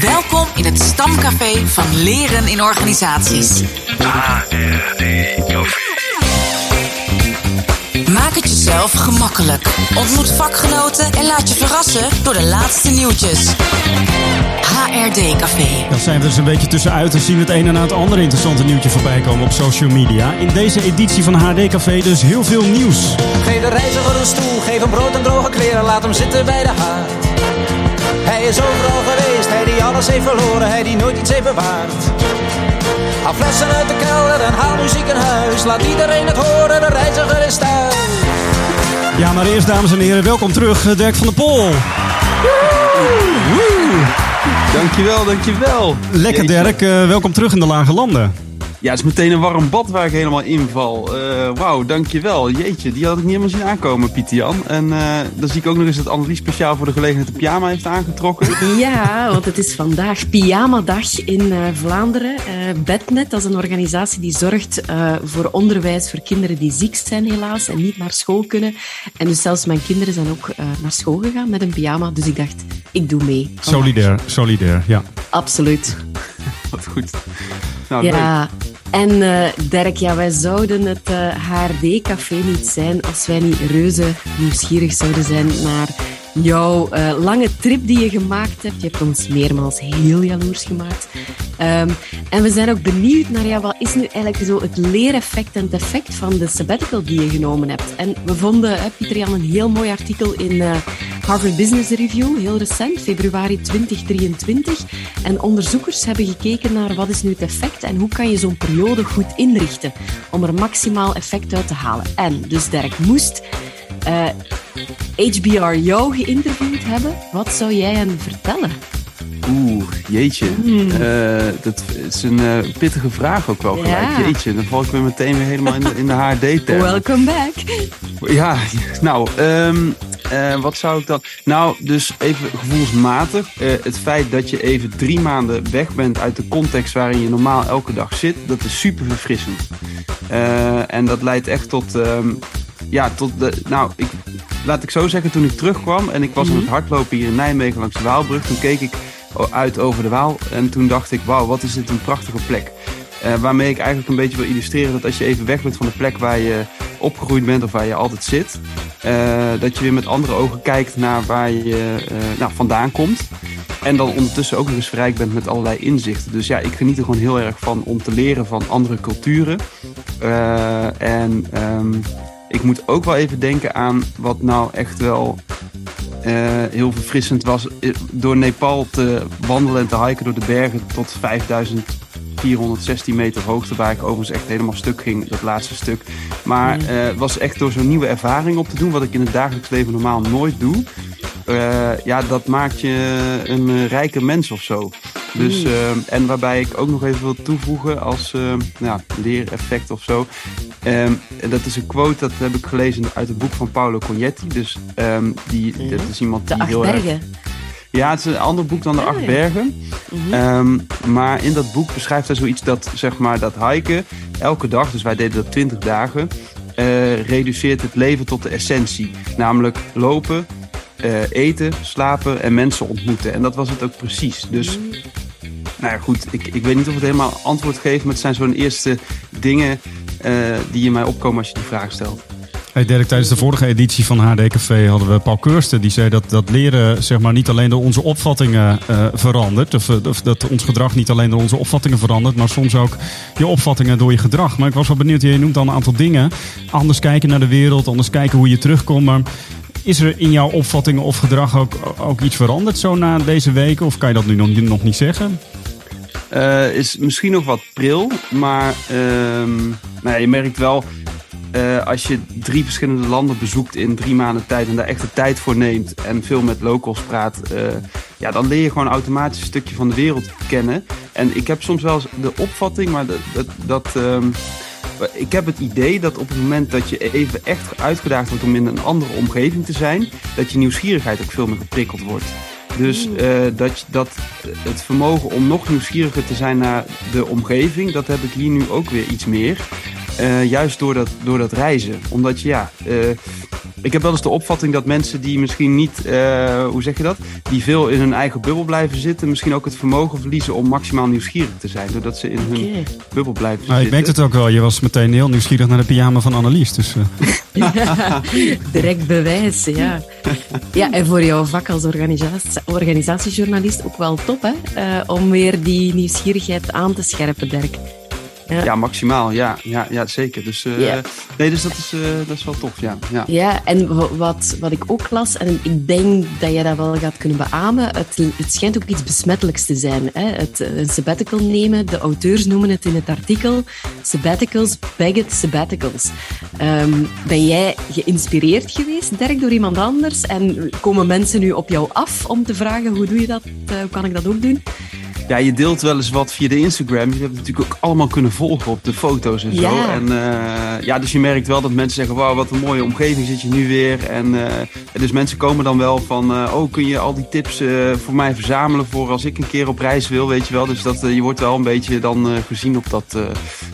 Welkom in het stamcafé van Leren in Organisaties. HRD-café. Maak het jezelf gemakkelijk. Ontmoet vakgenoten en laat je verrassen door de laatste nieuwtjes. HRD Café. Dan zijn we dus een beetje tussenuit en zien het een en na het andere interessante nieuwtje voorbij komen op social media. In deze editie van HD Café dus heel veel nieuws. Geef de reiziger een stoel, geef hem brood en droge kleren, laat hem zitten bij de haard. Hij is overal geweest, hij die alles heeft verloren, hij die nooit iets heeft bewaard. Haal flessen uit de kelder en haal muziek in huis, laat iedereen het horen, de reiziger is thuis. Ja, maar eerst dames en heren, welkom terug Dirk van der Pol. Dankjewel, dankjewel. Lekker Jeetje. Dirk, eh, welkom terug in de Lage Landen. Ja, het is meteen een warm bad waar ik helemaal inval. Eh Wauw, dankjewel. Jeetje, die had ik niet helemaal zien aankomen, Pieter Jan. En eh, dan zie ik ook nog eens dat Annelies speciaal voor de gelegenheid de pyjama heeft aangetrokken. Ja, want het is vandaag Pyjama-dag in eh, Vlaanderen. Eh, Bednet, dat is een organisatie die zorgt eh, voor onderwijs voor kinderen die ziek zijn helaas en niet naar school kunnen. En dus zelfs mijn kinderen zijn ook eh, naar school gegaan met een pyjama. Dus ik dacht, ik doe mee. vandaag. Solidair, solidair, ja. Absoluut. Wat goed. Nou, leuk. Ja, en eh Dirk, ja, wij zouden het eh, HRD-café niet zijn als wij niet reuze nieuwsgierig zouden zijn naar jouw eh, lange trip die je gemaakt hebt. Je hebt ons meermaals heel jaloers gemaakt. Ehm, en we zijn ook benieuwd naar, ja, wat is nu eigenlijk zo het leereffect en het effect van de sabbatical die je genomen hebt? En we vonden, Pieter Jan, een heel mooi artikel in Harvard Business Review, heel recent, februari 2023. En onderzoekers hebben gekeken naar wat is nu het effect en hoe kan je zo'n periode goed inrichten om er maximaal effect uit te halen. En dus Dirk moest eh, HBR jou geïnterviewd hebben. Wat zou jij hen vertellen? Oeh, jeetje. Hmm. Eh, dat is een eh, pittige vraag ook wel gelijk. Ja. Jeetje, dan val ik weer meteen weer helemaal in de, in de HRD-term. Welcome back. Ja, nou, ehm, eh, wat zou ik dan... Nou, dus even gevoelsmatig. eh, het feit dat je even drie maanden weg bent uit de context waarin je normaal elke dag zit, dat is super verfrissend. Eh, en dat leidt echt tot... ehm, ja, tot de... Nou, ik, laat ik zo zeggen, toen ik terugkwam en ik was aan het hardlopen hier in Nijmegen langs de Waalbrug, toen keek ik uit over de Waal en toen dacht ik, wauw, wat is dit een prachtige plek. Waarmee ik eigenlijk een beetje wil illustreren dat als je even weg bent van de plek waar je opgegroeid bent of waar je altijd zit, eh, dat je weer met andere ogen kijkt naar waar je eh, nou, vandaan komt. En dan ondertussen ook nog eens verrijkt bent met allerlei inzichten. Dus ja, ik geniet er gewoon heel erg van om te leren van andere culturen. Eh, en ehm, ik moet ook wel even denken aan wat nou echt wel heel verfrissend was. Door Nepal te wandelen en te hiken door de bergen tot 5416 meter hoogte. Waar ik overigens echt helemaal stuk ging, dat laatste stuk. Maar eh, het was echt door zo'n nieuwe ervaring op te doen. Wat ik in het dagelijks leven normaal nooit doe. Eh, ja, dat maakt je een eh, rijke mens of zo. Dus, eh, en waarbij ik ook nog even wil toevoegen als eh, ja, leereffect of zo. Ehm, dat is een quote, dat heb ik gelezen uit het boek van Paolo Cognetti. Dus ehm, die, dat is iemand De die acht heel erg... Ja, het is een ander boek dan de Acht. Bergen. Ehm, maar in dat boek beschrijft hij zoiets dat, zeg maar, dat hiken elke dag, dus wij deden dat 20 dagen, eh, reduceert het leven tot de essentie. Namelijk lopen, eh, eten, slapen en mensen ontmoeten. En dat was het ook precies. Dus, nou ja, goed, ik, ik weet niet of het helemaal antwoord geeft, maar het zijn zo'n eerste dingen eh, die in mij opkomen als je die vraag stelt. Hey Dirk, tijdens de vorige editie van HD Café hadden we Paul Keursten. Die zei dat, dat leren zeg maar, niet alleen door onze opvattingen eh, verandert. Of, eh, of dat ons gedrag niet alleen door onze opvattingen verandert. Maar soms ook je opvattingen door je gedrag. Maar ik was wel benieuwd, je noemt al een aantal dingen. Anders kijken naar de wereld, anders kijken hoe je terugkomt. Maar is er in jouw opvattingen of gedrag ook, ook iets veranderd zo na deze weken? Of kan je dat nu nog, nog niet zeggen? Eh, is misschien nog wat pril, maar ehm, nou ja, je merkt wel eh, als je drie verschillende landen bezoekt in drie maanden tijd en daar echt de tijd voor neemt en veel met locals praat, eh, ja, dan leer je gewoon automatisch een stukje van de wereld kennen. En ik heb soms wel eens de opvatting, maar dat, dat, dat ehm, ik heb het idee dat op het moment dat je even echt uitgedaagd wordt om in een andere omgeving te zijn, dat je nieuwsgierigheid ook veel meer geprikkeld wordt. Dus eh, dat, dat het vermogen om nog nieuwsgieriger te zijn naar de omgeving, dat heb ik hier nu ook weer iets meer. Eh, juist door dat, door dat reizen. Omdat je, ja, eh, ik heb wel eens de opvatting dat mensen die misschien niet, eh, hoe zeg je dat, die veel in hun eigen bubbel blijven zitten, misschien ook het vermogen verliezen om maximaal nieuwsgierig te zijn, doordat ze in hun bubbel blijven Nou, ik zitten. merk het ook wel. Je was meteen heel nieuwsgierig naar de pyjama van Annelies. Dus, eh, Direct bewijs, ja. Ja, en voor jouw vak als organisatie, organisatiejournalist ook wel top, hè? Eh, om weer die nieuwsgierigheid aan te scherpen, Dirk. Ja, maximaal, ja, ja, ja zeker. Dus, eh, nee, dus dat, is, eh, dat is wel tof, ja. ja. Ja, en wa- wat, wat ik ook las, en ik denk dat jij dat wel gaat kunnen beamen, het, het schijnt ook iets besmettelijks te zijn. Hè? Het, een sabbatical nemen, de auteurs noemen het in het artikel sabbaticals, bagged sabbaticals. Ehm, ben jij geïnspireerd geweest, Dirk, door iemand anders? En komen mensen nu op jou af om te vragen, hoe doe je dat? Eh, hoe kan ik dat ook doen? Ja, je deelt wel eens wat via de Instagram. Je hebt het natuurlijk ook allemaal kunnen volgen op de foto's en zo. Ja. En eh, ja, dus je merkt wel dat mensen zeggen: Wauw, wat een mooie omgeving zit je nu weer. En eh, dus mensen komen dan wel van: eh, Oh, kun je al die tips voor mij verzamelen voor als ik een keer op reis wil, weet je wel. Dus dat, je wordt wel een beetje dan gezien op dat,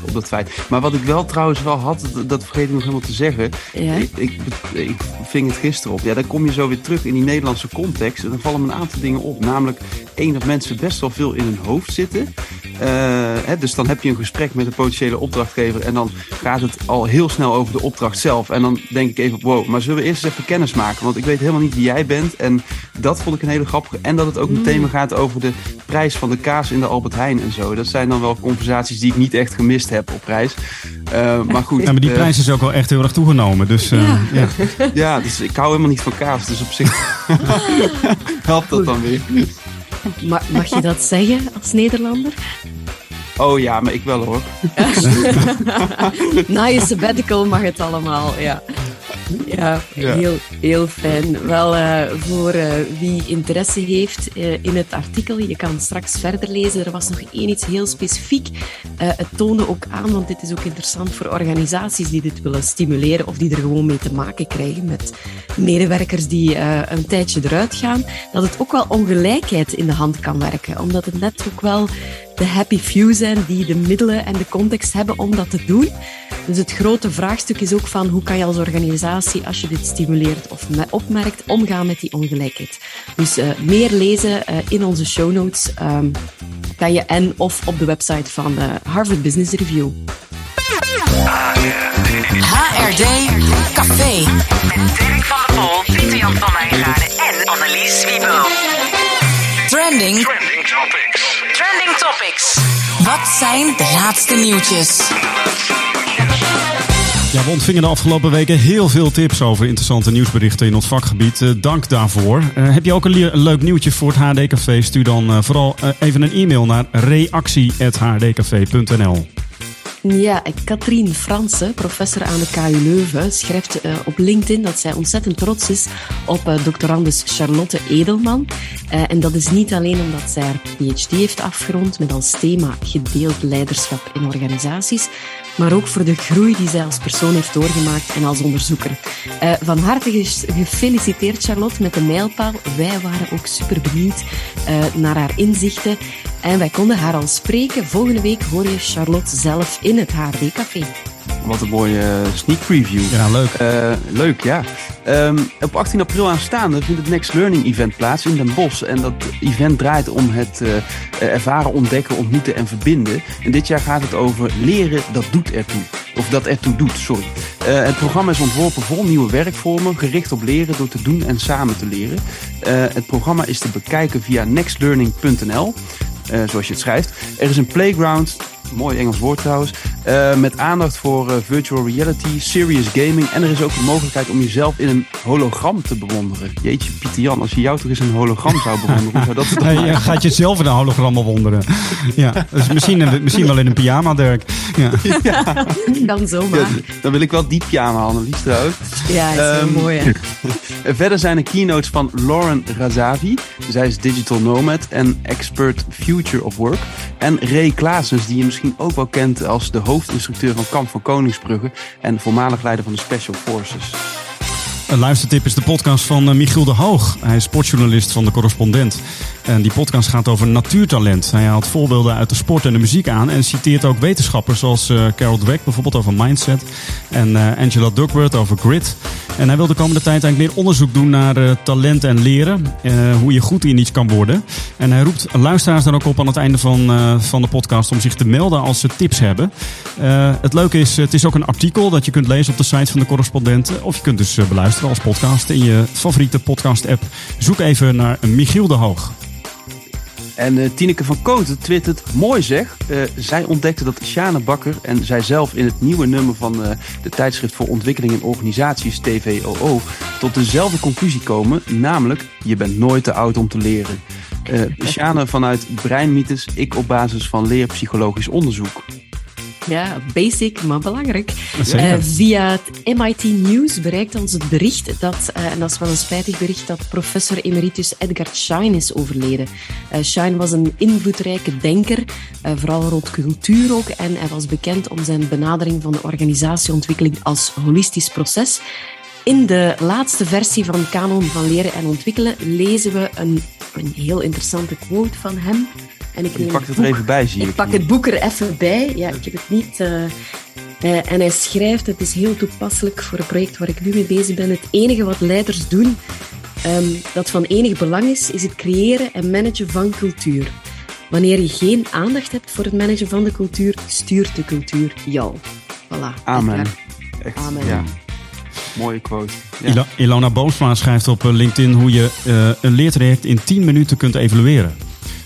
op dat feit. Maar wat ik wel trouwens wel had, dat, dat vergeet ik nog helemaal te zeggen. Ja. Ik, ik, ik ving het gisteren op. Ja, dan kom je zo weer terug in die Nederlandse context. En dan vallen me een aantal dingen op. Namelijk, één, dat mensen best wel veel in hun hoofd zitten. Eh, hè, dus dan heb je een gesprek met een potentiële opdrachtgever. En dan gaat het al heel snel over de opdracht zelf. En dan denk ik even, wow, maar zullen we eerst eens even kennis maken? Want ik weet helemaal niet wie jij bent. En dat vond ik een hele grappige. En dat het ook meteen maar gaat over de prijs van de kaas in de Albert Heijn en zo. Dat zijn dan wel conversaties die ik niet echt gemist heb op reis. Eh, maar goed. ja, maar die eh, prijs is ook wel echt heel erg toegenomen. Dus eh, Ja. ja. ja, dus ik hou helemaal niet van kaas. Dus op zich helpt dat dan weer. Ma- mag je dat zeggen als Nederlander? Oh ja, maar ik wel hoor. Na je sabbatical mag het allemaal, ja. Ja, Ja. Heel, heel fijn. Wel, eh, voor eh, wie interesse heeft eh, in het artikel, je kan straks verder lezen. Er was nog één iets heel specifiek. Het toonde ook aan, want dit is ook interessant voor organisaties die dit willen stimuleren of die er gewoon mee te maken krijgen met medewerkers die een tijdje eruit gaan, dat het ook wel ongelijkheid in de hand kan werken. Omdat het net ook wel de happy few zijn die de middelen en de context hebben om dat te doen. Dus het grote vraagstuk is ook van hoe kan je als organisatie, als je dit stimuleert of me- opmerkt, omgaan met die ongelijkheid. Dus eh, meer lezen eh, in onze show notes ehm, kan je en of op de website van eh, Harvard Business Review. HRD Café. Dirk van der Pol, Pieter Jan van Wijngaarden en Annelies Wiebel. Trending. Trending Topics. Trending Topics. Wat zijn de laatste nieuwtjes? Ja, we ontvingen de afgelopen weken heel veel tips over interessante nieuwsberichten in ons vakgebied. Eh, dank daarvoor. Eh, heb je ook een, le- een leuk nieuwtje voor het HD-café? Stuur dan eh, vooral even een e-mail naar reactie.hrdcafé.nl. Ja, Katrien Fransen, professor aan de KU Leuven, schrijft eh, op LinkedIn dat zij ontzettend trots is op eh, doctorandus Charlotte Edelman. Eh, en dat is niet alleen omdat zij haar PhD heeft afgerond met als thema gedeeld leiderschap in organisaties, maar ook voor de groei die zij als persoon heeft doorgemaakt en als onderzoeker. Eh, van harte gefeliciteerd Charlotte met de mijlpaal. Wij waren ook super benieuwd eh, naar haar inzichten en wij konden haar al spreken. Volgende week hoor je Charlotte zelf in het HRD-café. Wat een mooie eh, sneak preview. Ja, leuk. Eh, leuk, ja. Ehm, op 18 april aanstaande vindt het Next Learning Event plaats in Den Bosch. En dat event draait om het eh, ervaren, ontdekken, ontmoeten en verbinden. En dit jaar gaat het over leren dat doet ertoe. Of dat ertoe doet, sorry. Het programma is ontworpen vol nieuwe werkvormen, gericht op leren door te doen en samen te leren. Het programma is te bekijken via nextlearning.nl. zoals je het schrijft. Er is een playground, mooi Engels woord trouwens, eh, met aandacht voor eh, virtual reality, serious gaming en er is ook de mogelijkheid om jezelf in een hologram te bewonderen. Jeetje, Pieter Jan, als je jou toch eens in een hologram zou bewonderen, hoe zou dat dan je gaat jezelf in een hologram bewonderen. Ja, dus misschien, eh, misschien wel in een pyjama, Dirk. Ja. Dan zomaar. Ja, dan wil ik wel die pyjama, Annelies trouwens. Ja, is heel Ehm, mooi. Hè? Verder zijn er keynotes van Lauren Razavi. Zij is digital nomad en expert future of work. En Ray Klaasens, die je misschien ook wel kent als de hoofdinstructeur van Kamp van Koningsbrugge. En voormalig leider van de Special Forces. Een luistertip is de podcast van eh, Michiel de Hoog. Hij is sportjournalist van de correspondent. En die podcast gaat over natuurtalent. Hij haalt voorbeelden uit de sport en de muziek aan. En citeert ook wetenschappers zoals eh, Carol Dweck bijvoorbeeld over mindset. En eh, Angela Duckworth over grit. En hij wil de komende tijd eigenlijk meer onderzoek doen naar eh, talent en leren. eh, hoe je goed in iets kan worden. En hij roept luisteraars dan ook op aan het einde van, eh, van de podcast om zich te melden als ze tips hebben. Het leuke is, het is ook een artikel dat je kunt lezen op de site van de correspondent. Of je kunt dus beluisteren als podcast in je favoriete podcast-app. Zoek even naar Michiel de Hoog. En eh, Tineke van Kooten twittert, mooi zeg. Eh, zij ontdekte dat Sjane Bakker en zijzelf in het nieuwe nummer van eh, de tijdschrift voor ontwikkeling en organisaties TVOO tot dezelfde conclusie komen, namelijk je bent nooit te oud om te leren. Sjane vanuit Breinmythes, ik op basis van leerpsychologisch onderzoek. Ja, basic, maar belangrijk. Eh, via het MIT News bereikt ons het bericht dat, eh, en dat is wel een spijtig bericht, dat professor emeritus Edgar Schein is overleden. Eh Schein was een invloedrijke denker, vooral rond cultuur ook, en hij was bekend om zijn benadering van de organisatieontwikkeling als holistisch proces. In de laatste versie van Kanon van Leren en Ontwikkelen lezen we een, een heel interessante quote van hem. En ik pakt het boek- er even bij, zie ik. ik pak het boek er even bij. Ja, ik heb het niet. eh, eh, en hij schrijft, het is heel toepasselijk voor het project waar ik nu mee bezig ben. Het enige wat leiders doen, ehm, dat van enig belang is, is het creëren en managen van cultuur. Wanneer je geen aandacht hebt voor het managen van de cultuur, stuurt de cultuur jou. Voilà. Amen. Echt, Amen. Ja. Mooie quote. Ja. Ilona Boomsma schrijft op eh, LinkedIn hoe je eh, een leertraject in 10 minuten kunt evalueren.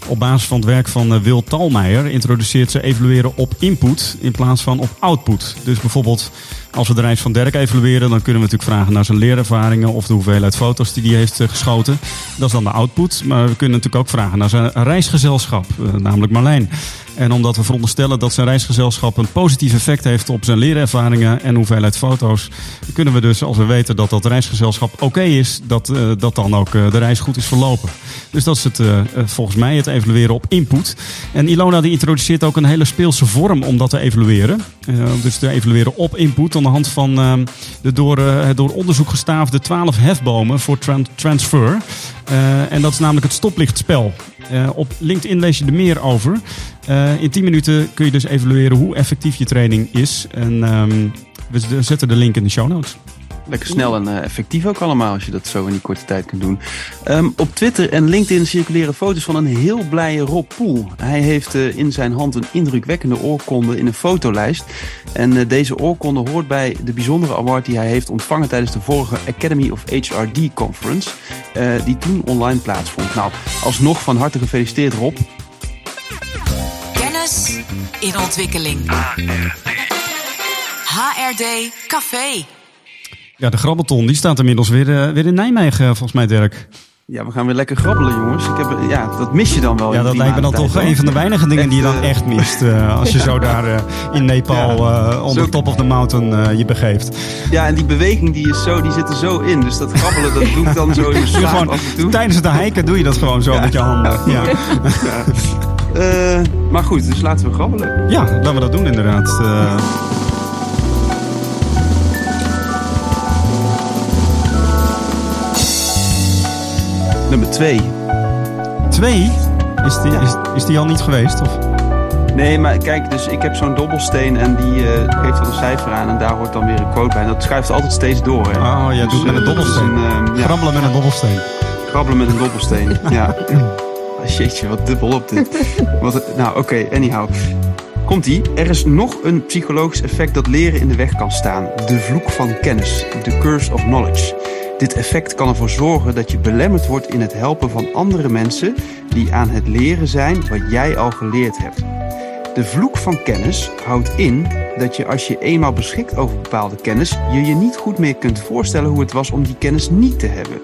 Op basis van het werk van eh, Wil Talmeijer introduceert ze evalueren op input in plaats van op output. Dus bijvoorbeeld als we de reis van Dirk evalueren, dan kunnen we natuurlijk vragen naar zijn leerervaringen of de hoeveelheid foto's die hij heeft eh, geschoten. Dat is dan de output. Maar we kunnen natuurlijk ook vragen naar zijn reisgezelschap, eh, namelijk Marlijn. En omdat we veronderstellen dat zijn reisgezelschap een positief effect heeft op zijn leerervaringen en hoeveelheid foto's, kunnen we dus, als we weten dat dat reisgezelschap oké is, dat, eh, dat dan ook eh, de reis goed is verlopen. Dus dat is het, eh, volgens mij het evalueren op input. En Ilona die introduceert ook een hele speelse vorm om dat te evalueren. Dus te evalueren op input aan de hand van eh, de door, het door onderzoek gestaafde 12 hefbomen voor tran- transfer. En dat is namelijk het stoplichtspel. Eh, op LinkedIn lees je er meer over. Eh, in 10 minuten kun je dus evalueren hoe effectief je training is. En ehm, we zetten de link in de show notes. Lekker snel en eh, effectief ook allemaal als je dat zo in die korte tijd kunt doen. Ehm, op Twitter en LinkedIn circuleren foto's van een heel blije Rob Poel. Hij heeft eh, in zijn hand een indrukwekkende oorkonde in een fotolijst. En eh, deze oorkonde hoort bij de bijzondere award die hij heeft ontvangen tijdens de vorige Academy of HRD Conference. die toen online plaatsvond. Nou, alsnog van harte gefeliciteerd Rob. Kennis in ontwikkeling. HRD Café. Ja, de grabbelton die staat inmiddels weer, eh, weer in Nijmegen, eh, volgens mij, Dirk. Ja, we gaan weer lekker grabbelen jongens. Ik heb, ja, dat mis je dan wel. Ja, dat lijkt me dan toch een van de weinige dingen die je dan Echt, eh, mist. als je zo daar in Nepal on Zo- the top of the mountain je begeeft. Ja, en die beweging die, is zo, die zit er zo in. Dus dat grabbelen, dat doe ik dan zo in mijn gewoon, af en toe. tijdens het hiken doe je dat gewoon zo met je handen. Ja. Maar goed, dus laten we grabbelen. ja, laten we dat doen inderdaad. Nummer twee. twee? Is die, is, is die al niet geweest? Of? Nee, maar kijk, dus ik heb zo'n dobbelsteen en die eh, geeft dan een cijfer aan en daar hoort dan weer een quote bij. En dat schuift altijd steeds door. Hè. Oh, jij Dus, doet met eh, een is dobbelsteen. een, eh, ja, Grabbelen met een dobbelsteen. grabbelen met een dobbelsteen. ja. Ah, Jeetje, wat dubbel op dit. wat, nou, oké, anyhow. Komt-ie. Er is nog een psychologisch effect dat leren in de weg kan staan. De vloek van kennis. The curse of knowledge. Dit effect kan ervoor zorgen dat je belemmerd wordt in het helpen van andere mensen die aan het leren zijn wat jij al geleerd hebt. De vloek van kennis houdt in dat je als je eenmaal beschikt over bepaalde kennis, je je niet goed meer kunt voorstellen hoe het was om die kennis niet te hebben.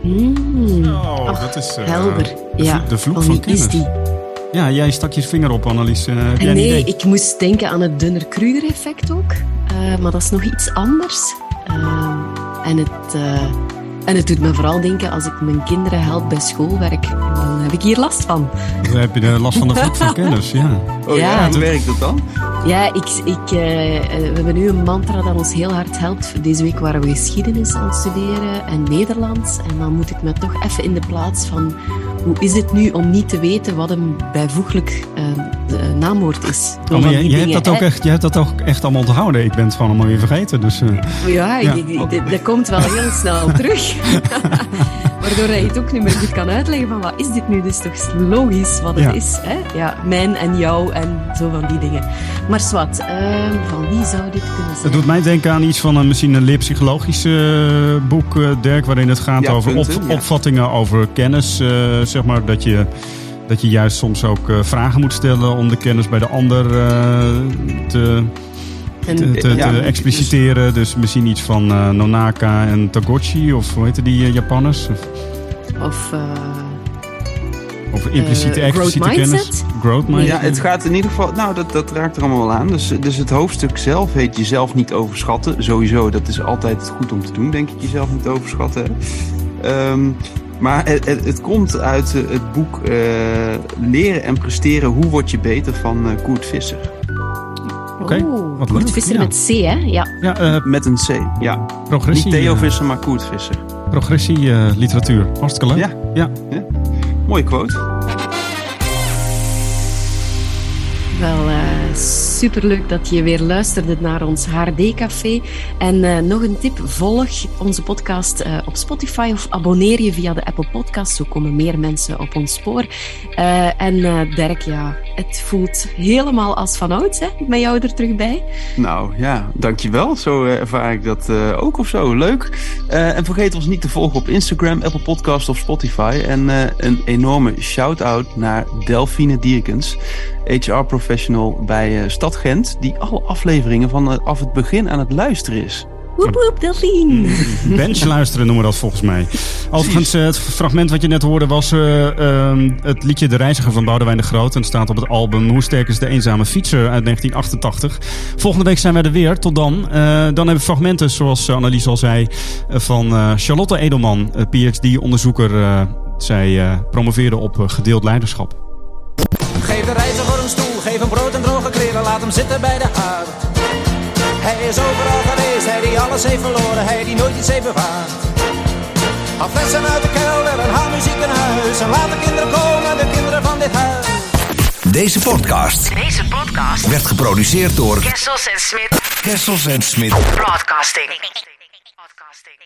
Hmm. Oh, Ach, dat is, eh, helder. de ja, vloek- de vloek van van wie is kennis. die? Ja, jij stak je vinger op, Annelies. Eh, heb jij een Nee, idee? ik moest denken aan het Dunner-Kruger-effect ook. Eh, maar dat is nog iets anders. En, het, eh, en het doet me vooral denken, als ik mijn kinderen help bij schoolwerk, dan heb ik hier last van. Dan heb je de last van de vloek van kennis, ja. Oh ja, Ja. hoe werkt dat dan? Ja, ik, ik, eh, eh, we hebben nu een mantra dat ons heel hard helpt. Deze week waren we geschiedenis aan het studeren en Nederlands. En dan moet ik me toch even in de plaats van hoe is het nu om niet te weten wat een bijvoeglijk uh, naamwoord is? Oh, maar jij, jij hebt dat ook echt, jij hebt dat ook echt allemaal onthouden. Ik ben het gewoon allemaal weer vergeten. Dus, uh, ja, ja. Dat komt wel heel snel terug. Waardoor je het ook niet meer goed kan uitleggen van wat is dit nu? Dus toch logisch wat het is. Hè? Ja, mijn en jou en zo van die dingen. Maar zwart, uh, van wie zou dit kunnen zijn? Het doet mij denken aan iets van een, misschien een leerpsychologisch uh, boek, uh, Dirk, waarin het gaat over punten, op, opvattingen over kennis. zeg maar dat je, dat je juist soms ook vragen moet stellen om de kennis bij de ander te en, te, te, ja, te expliciteren. Dus misschien iets van uh, Nonaka en Tagochi, of hoe heet die uh, Japanners? Of, of, uh, of impliciete, expliciete kennis. Growth mindset. Ja, het gaat in ieder geval, nou dat, dat raakt er allemaal wel aan. Dus, dus het hoofdstuk zelf heet jezelf niet overschatten. Sowieso, dat is altijd goed om te doen, denk ik, jezelf niet overschatten. Um, maar het, het, het, komt uit het boek Leren en presteren, hoe word je beter van Koert Visser. Oké, okay, wat Koert Visser met C, hè? Ja. ja uh, met een C, ja. Progressie. Niet Theo Visser, maar Koert Visser. Progressie uh, literatuur. Hartstikke leuk. Ja. ja. ja. Mooie quote. Wel uh, superleuk dat je weer luisterde naar ons HD-café. En uh, nog een tip, volg onze podcast uh, op Spotify of abonneer je via de Apple Podcast. Zo komen meer mensen op ons spoor. en Dirk, ja, het voelt helemaal als van ouds, hè, met jou er terug bij. Nou ja, dankjewel. Zo ervaar ik dat ook of zo. Leuk. en vergeet ons niet te volgen op Instagram, Apple Podcast of Spotify. En een enorme shout-out naar Delphine Dierkens. HR-professional bij Stad Gent, die alle afleveringen vanaf het begin aan het luisteren is. Woep woep, Delphine. Bench luisteren noemen we dat volgens mij. Overigens, uh, het fragment wat je net hoorde was uh, uh, het liedje De Reiziger van Boudewijn de Groot. En het staat op het album Hoe sterk is de eenzame fietser uit 1988. Volgende week zijn wij er weer. Tot dan. dan hebben we fragmenten, zoals Annelies al zei, van Charlotte Edelman, PhD-onderzoeker. zij promoveerde op gedeeld leiderschap. Geef de reiziger een stoel, geef hem brood en droge kleren, laat hem zitten bij de haard. Hij is overal geweest, hij die alles heeft verloren, hij die nooit iets heeft bewaard. Haal flessen uit de kelder en haal muziek in huis. En laat de kinderen komen, de kinderen van dit huis. Deze podcast, Deze podcast werd geproduceerd door Kessels en Smit. Kessels en Smit. Broadcasting. Broadcasting.